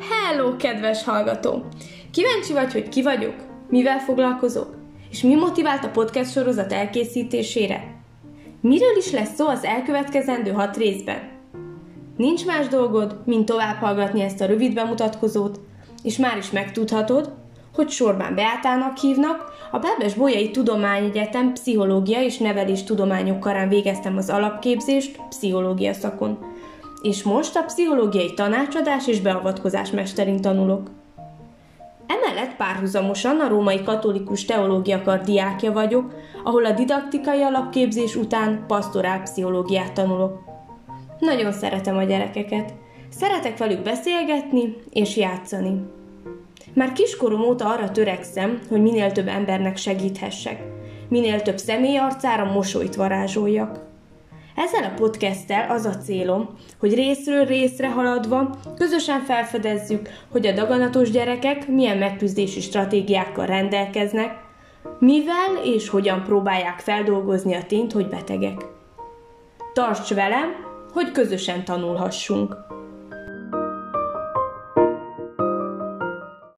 Hello, kedves hallgató! Kíváncsi vagy, hogy ki vagyok? Mivel foglalkozok? És mi motivált a podcast sorozat elkészítésére? Miről is lesz szó az elkövetkezendő hat részben? Nincs más dolgod, mint tovább hallgatni ezt a rövid bemutatkozót, és már is megtudhatod, hogy sorban Beátának hívnak, a Bábes Bolyai Tudományegyetem Pszichológia és Nevelés Tudományok karán végeztem az alapképzést pszichológia szakon, és most a pszichológiai tanácsadás és beavatkozás mesterén tanulok. Emellett párhuzamosan a Római Katolikus Teológia Kar diákja vagyok, ahol a didaktikai alapképzés után pastorál pszichológiát tanulok. Nagyon szeretem a gyerekeket. Szeretek velük beszélgetni és játszani. Már kiskorom óta arra törekszem, hogy minél több embernek segíthessek. Minél több személy arcára mosolyt varázsoljak. Ezzel a podcasttel az a célom, hogy részről részre haladva közösen felfedezzük, hogy a daganatos gyerekek milyen megküzdési stratégiákkal rendelkeznek, mivel és hogyan próbálják feldolgozni a tényt, hogy betegek. Tarts velem, hogy közösen tanulhassunk!